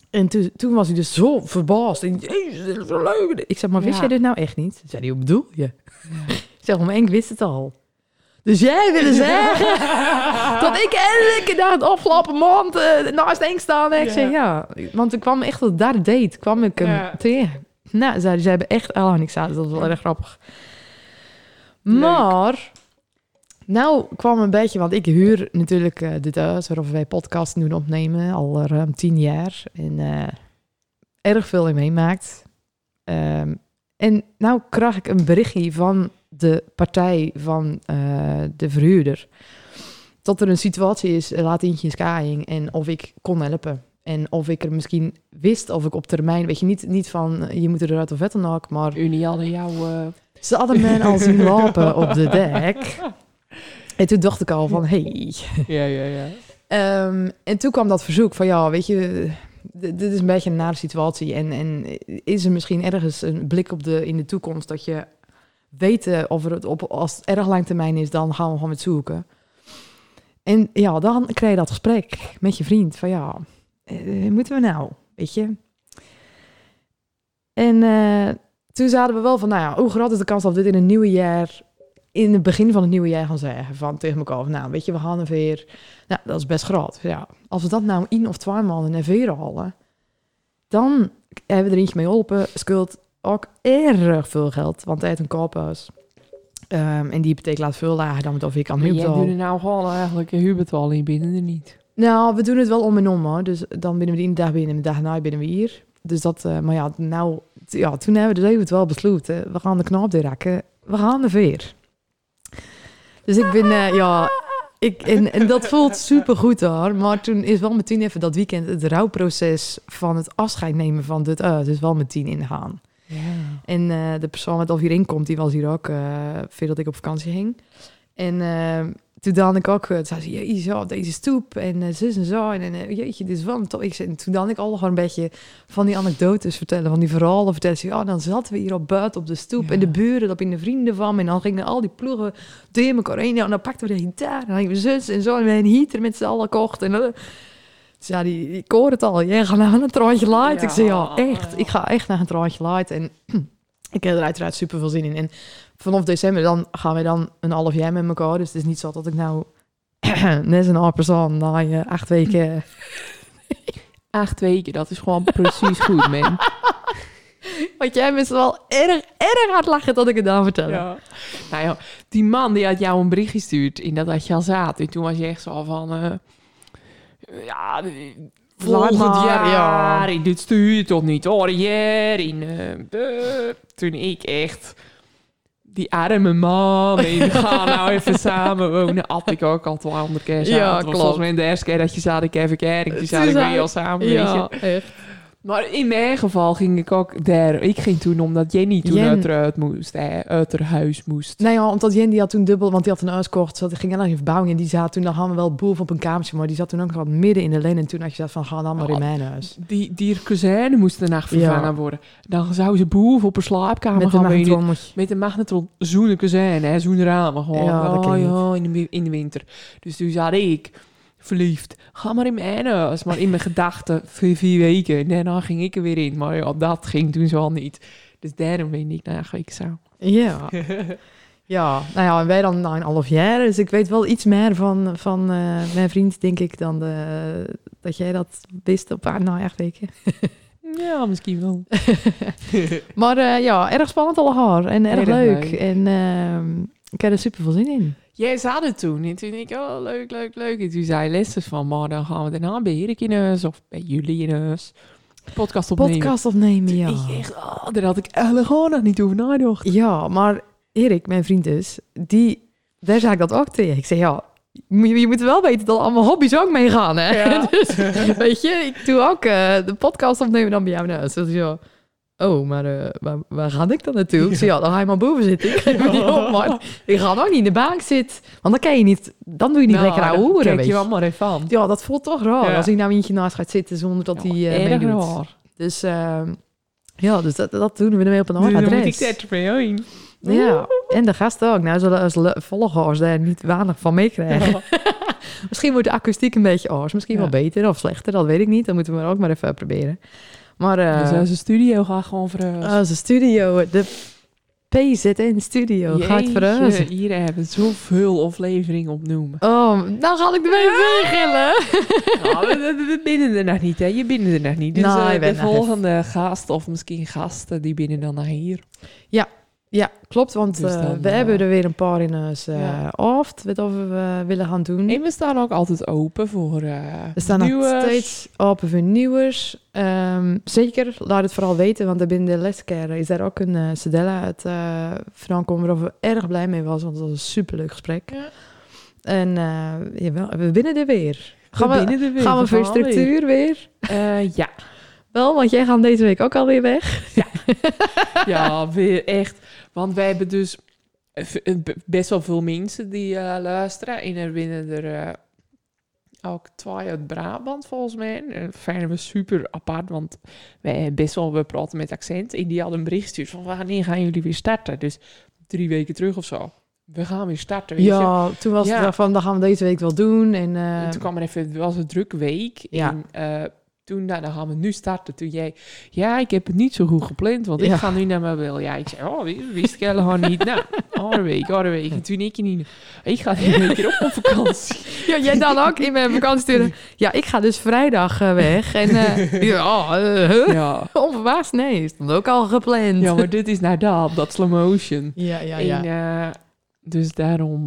En toen, toen was hij dus zo verbaasd. En, Jezus, dit is zo leuk. Ik zeg, maar wist Ja. jij dit nou echt niet? Zei hij, hoe bedoel je? Ik zeg, maar ik wist het al. Dus jij wilde zeggen dat ik elke dag het afgelopen maand eh, naast Henk staan. En ik Ja. zeg, ja. Want ik kwam echt op daar date, kwam ik hem tegen. Nou, zei hij, ze hebben echt al niks aan. Dus dat was wel erg grappig. Maar, nou kwam een beetje, want ik huur natuurlijk eh dit huis waarover wij podcast nu opnemen, al ruim tien jaar. En eh, erg veel in meemaakt. Ehm, en nou krijg ik een berichtje van de partij van eh, de verhuurder. Dat er een situatie is, laat eentje in skaaiing, en of ik kon helpen. En of ik er misschien wist of ik op termijn, weet je, niet, niet van je moet eruit of wat dan ook, maar Unie hadden jou... eh, ze hadden mij al zien lopen op de dek. En toen dacht ik al van, hey. ja, ja, ja. Ehm, en toen kwam dat verzoek van, ja, weet je, dit is een beetje een nare situatie. En, en is er misschien ergens een blik op de, in de toekomst dat je weten of het op, als het erg lang termijn is, dan gaan we gewoon het zoeken. En ja, dan krijg je dat gesprek met je vriend van ja, eh, moeten we nou, weet je? En eh, toen zaten we wel van, nou ja, hoe groot is de kans dat we dit in een nieuwe jaar, in het begin van het nieuwe jaar gaan zeggen van tegen elkaar, van, nou, weet je, we gaan er weer, nou, dat is best groot. Ja, als we dat nou één of twee maanden naar veren halen, dan hebben we er eentje mee geholpen, schuld ook erg veel geld, want hij heeft een koophuis. Ehm, en die hypotheek laat veel lager dan wat ik aan Maar nu jij nou gewoon eigenlijk een huurbetaling binnen er niet. Nou, we doen het wel om en om hoor. Dus dan binnen we die dag binnen en de dag na binnen we hier. Dus dat, eh, maar ja, nou, ja, toen hebben we dus even het wel besloten. We gaan de knop raken. We gaan de veer. Dus ik ben, eh, ja, ik, en, en dat voelt super goed hoor. Maar toen is wel meteen even dat weekend het rouwproces van het afscheid nemen van dit uit. Dus wel meteen ingaan. Ja. En eh, de persoon wat al hierin komt, die was hier ook uh, voordat ik op vakantie ging. En uh, toen dacht ik ook, toen zei ze, jeetje, deze stoep en uh, zus en zo. En, en uh, jeetje, dit is wel een en toen dacht ik al gewoon een beetje van die anekdotes vertellen, van die verhalen vertellen. Ze, ja, dan zaten we hier op buiten op de stoep ja. en de buren, dat in de vrienden van me. En dan gingen al die ploegen door elkaar heen. Ja, en dan pakten we de gitaar en dan gingen we zus en zo. En we een heater met z'n allen kocht. En dus ja, die, ik hoor het al. Jij gaat naar een troontje light. Ja, ik zei, ja, echt. Ik ga echt naar een troontje light. En ik heb er uiteraard super veel zin in. En vanaf december dan gaan we dan een half jaar met elkaar. Dus het is niet zo dat ik nou net een half persoon na je acht weken... acht weken, dat is gewoon precies goed, man. Want jij bent wel erg, erg hard lachen dat ik het dan vertel. Ja. Nou ja, die man die had jou een bericht gestuurd in dat dat je al zat. En toen was je echt zo van... Uh, ja, volgend jaar, ja. dit stuur je toch niet hoor, jaar in... Uh, toen ik echt die arme man, en ga nou even samen wonen. Had ik ook al 200 keer samen. Ja, was volgens mij de eerste keer dat je zat, ik even kering. Toen zat ik met al samen. Ja, echt. Maar in mijn geval ging ik ook daar. Ik ging toen omdat Jenny toen Jen... uit, eruit moest, hè, uit haar huis moest. Nee, ja, omdat Jenny had toen dubbel, want die had een huis gekocht. Zat, ging naar verbouwing en die zat toen, dan hadden we wel boven op een kamertje, maar die zat toen ook nog midden in de leen. En toen had je dat van, ga dan maar Oh, in mijn huis. Die, die kazerne moest daarna vervangen ja. worden. Dan zou ze boven op een slaapkamer met gaan wenen. Met een magnetron zoenen kazerne, hè, zoenen ramen gewoon. Ja, dat oh, ja, in de, in de winter. Dus toen zat ik verliefd. Ga maar in mijn huis. Maar in mijn gedachten voor vier weken. En daarna ging ik er weer in. Maar ja, dat ging toen zo al niet. Dus daarom weet ik nou ik zou. Ja. ja, nou ja, en wij dan na een half jaar. Dus ik weet wel iets meer van, van uh, mijn vriend, denk ik, dan de, dat jij dat wist op ah, nou acht weken. ja, misschien wel. maar uh, ja, erg spannend al haar. En erg, erg leuk. leuk. En uh, ik heb er super veel zin in. Jij zat het toen. En toen denk ik, oh, leuk, leuk, leuk. En toen zei Lester van, maar dan gaan we daarna bij Erik in huis of bij jullie in huis. Podcast opnemen. Podcast opnemen, ja. Ik echt, oh, daar had ik eigenlijk gewoon nog niet over nagedacht. Ja, maar Erik, mijn vriend dus, die, daar zei ik dat ook tegen. Ik zei, ja, je, moet wel weten dat allemaal hobby's ook meegaan, hè. Ja. dus, weet je, ik doe ook uh, de podcast opnemen dan bij jou in huis. Dus ja... Oh, maar uh, waar, waar, ga ik dan naartoe? Ik zei, ja, dan ga je maar boven zitten. Ik me niet op, man. Ik ga ook niet in de bank zitten. Want dan kan je niet... Dan doe je niet nou, lekker ouwe hoeren, kijk weet je wel maar even van. Ja, dat voelt toch raar. Ja. Als hij nou eentje naast gaat zitten zonder dat hij uh, ja, meedoet. Raar. Dus uh, ja, dus dat, dat doen we ermee op een ander adres. moet ik dat. Ja, en de gasten ook. Nou, zullen als volgers daar niet weinig van meekrijgen. Ja. misschien wordt de akoestiek een beetje oors. Misschien wel beter of slechter, dat weet ik niet. Dan moeten we ook maar even proberen. Maar, uh, dus als een studio gaat gewoon verhuizen. Als een studio, de PZN studio Jeetje, gaat verhuizen. Hier hebben zoveel afleveringen opnoemen. Oh, dan ga ik er weer ja. gillen. Ja, we, we, we, binnen er nog niet, hè. Je binnen er nog niet. Dus nou, uh, de volgende gast, of misschien gasten, die binnen dan naar hier. Ja, ja, klopt, want dus dan, uh, we uh, hebben er weer een paar in huis uh, ja. af, wat we willen gaan doen. En we staan ook altijd open voor We staan nog steeds open voor nieuwers. Um, zeker, laat het vooral weten, want er binnen de lescare is daar ook een uh, Sedella uit uh, Frankrijk waar we erg blij mee was, want het was een superleuk gesprek. Ja. En jawel, we binnen er weer. Gaan we, we, er weer, gaan we voor structuur weer? weer? ja. Wel, want jij gaat deze week ook alweer weg. Ja, ja weer echt. Want wij hebben dus best wel veel mensen die uh, luisteren. En er binnen er uh, ook twee uit Brabant volgens mij. En dat vinden we super apart, want wij best wel, we praten met accent. En die hadden een bericht gestuurd van wanneer gaan jullie weer starten? Dus drie weken terug of zo. We gaan weer starten, weet je. Ja, toen was Ja. het van, dat gaan we deze week wel doen. En, eh, En toen kwam er even, het was een drukke week. Ja. En eh, toen, nou, dan gaan we nu starten. Toen jij, ja, ik heb het niet zo goed gepland, want ik Ja. ga nu naar mijn wil. Ja, ik zei, oh, wist- ik helemaal niet. Nou, andere week, andere week. En toen ik niet, ik ga die week erop op vakantie. Ja, jij dan ook in mijn vakantie sturen. Ja, ik ga dus vrijdag eh, weg. En eh, ja, huh? Ja. onverwachts. Nee, stond ook al gepland. ja, maar dit is nou dat, dat slow motion. ja, ja. En, eh, dus daarom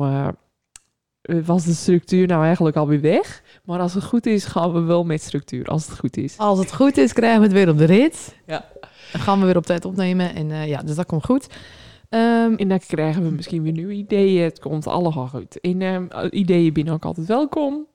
was de structuur nou eigenlijk alweer weg. Maar als het goed is, gaan we wel met structuur. Als het goed is. Als het goed is, krijgen we het weer op de rit. Ja. Dan gaan we weer op tijd opnemen. En eh, ja, dus dat komt goed. Ehm, En dan krijgen we misschien weer nieuwe ideeën. Het komt allemaal goed. En ehm, ideeën binnen ook altijd welkom.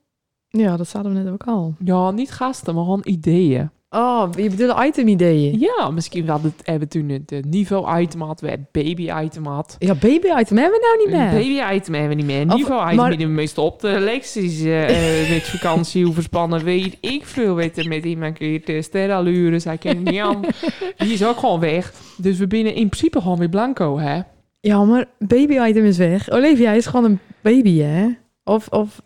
ja, dat zaten we net ook al. Ja, niet gasten, maar gewoon ideeën. Oh, je bedoelt item-ideeën? Ja, misschien hadden het, hebben we toen het niveau-item had, we het baby-item had. Ja, baby-item hebben we nou niet meer. baby-item hebben we niet meer. Niveau-item maar- we meestal op. De lecties eh, eh, met vakantie, hoe verspannen weet ik veel. Weet er met iemand keer de sterrenallure, zij kennen niet aan. Die is ook gewoon weg. Dus we binnen in principe gewoon weer blanco, hè? Ja, maar baby-item is weg. Olivia is gewoon een baby, hè? Of, of...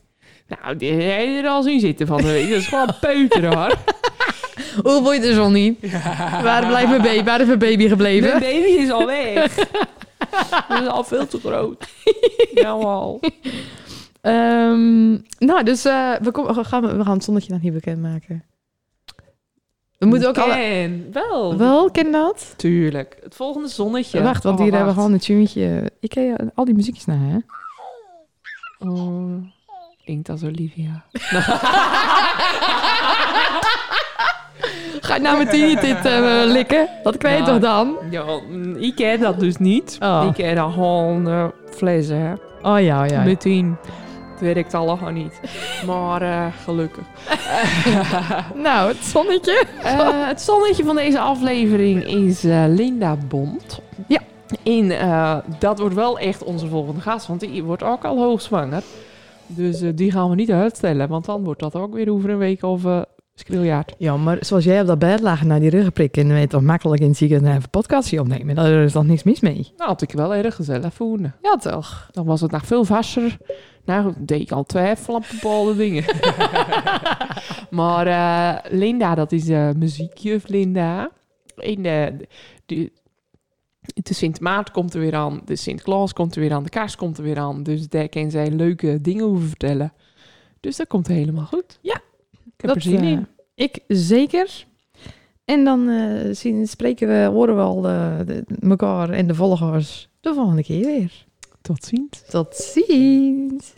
Nou, die heb je er al zien zitten van de week. Dat is gewoon peuter, hoor. Hoe het dus al niet? Waar blijft mijn baby? Waar is mijn baby gebleven? Mijn baby is al weg. Dat is al veel te groot. Nou al. Ehm, nou, dus eh, we, kom- we, gaan, we gaan het zonnetje nog niet bekendmaken. We moeten ook alle... Wel. Wel, ken dat? Tuurlijk. Het volgende zonnetje. Wacht, want Oh, hier hebben we gewoon een tunetje. Ik ken je al die muziekjes naar, hè? Oh, klinkt als Olivia. Ga je nou met die dit eh, likken? Dat kwijt Ja. toch dan? Ja, ik ken dat dus niet. Oh. Ik ken dan gewoon flessen, hè. Oh ja, ja. Meteen. Het werkt allemaal niet. Maar eh, gelukkig. Nou, het zonnetje. Het zonnetje van deze aflevering is Linda Bond. Ja. En dat wordt wel echt onze volgende gast, want die wordt ook al hoogzwanger. Dus die gaan we niet uitstellen, want dan wordt dat ook weer over een week of uh, skriljaard. Ja, maar zoals jij op dat bed lag naar die ruggenprik en weet toch makkelijk in het ziekenhuis even een podcastje opnemen. Daar is dan niks mis mee. Nou, had ik wel erg gezellig voelen. Ja, toch? Dan was het nog veel vaster. Nou, deed ik al twijfelen op bepaalde dingen. maar eh, Linda, dat is eh muziekjuf Linda. En de, de, de Sint Maart komt er weer aan. De Sint-Klaas komt er weer aan. De kaars komt er weer aan. Dus daar kan zij leuke dingen over vertellen. Dus dat komt helemaal goed. Ja, Ik heb er zin eh, in. Ik zeker. En dan eh, zien, spreken we, horen we al de, de- elkaar en de volgers de volgende keer weer. Tot ziens. Tot ziens.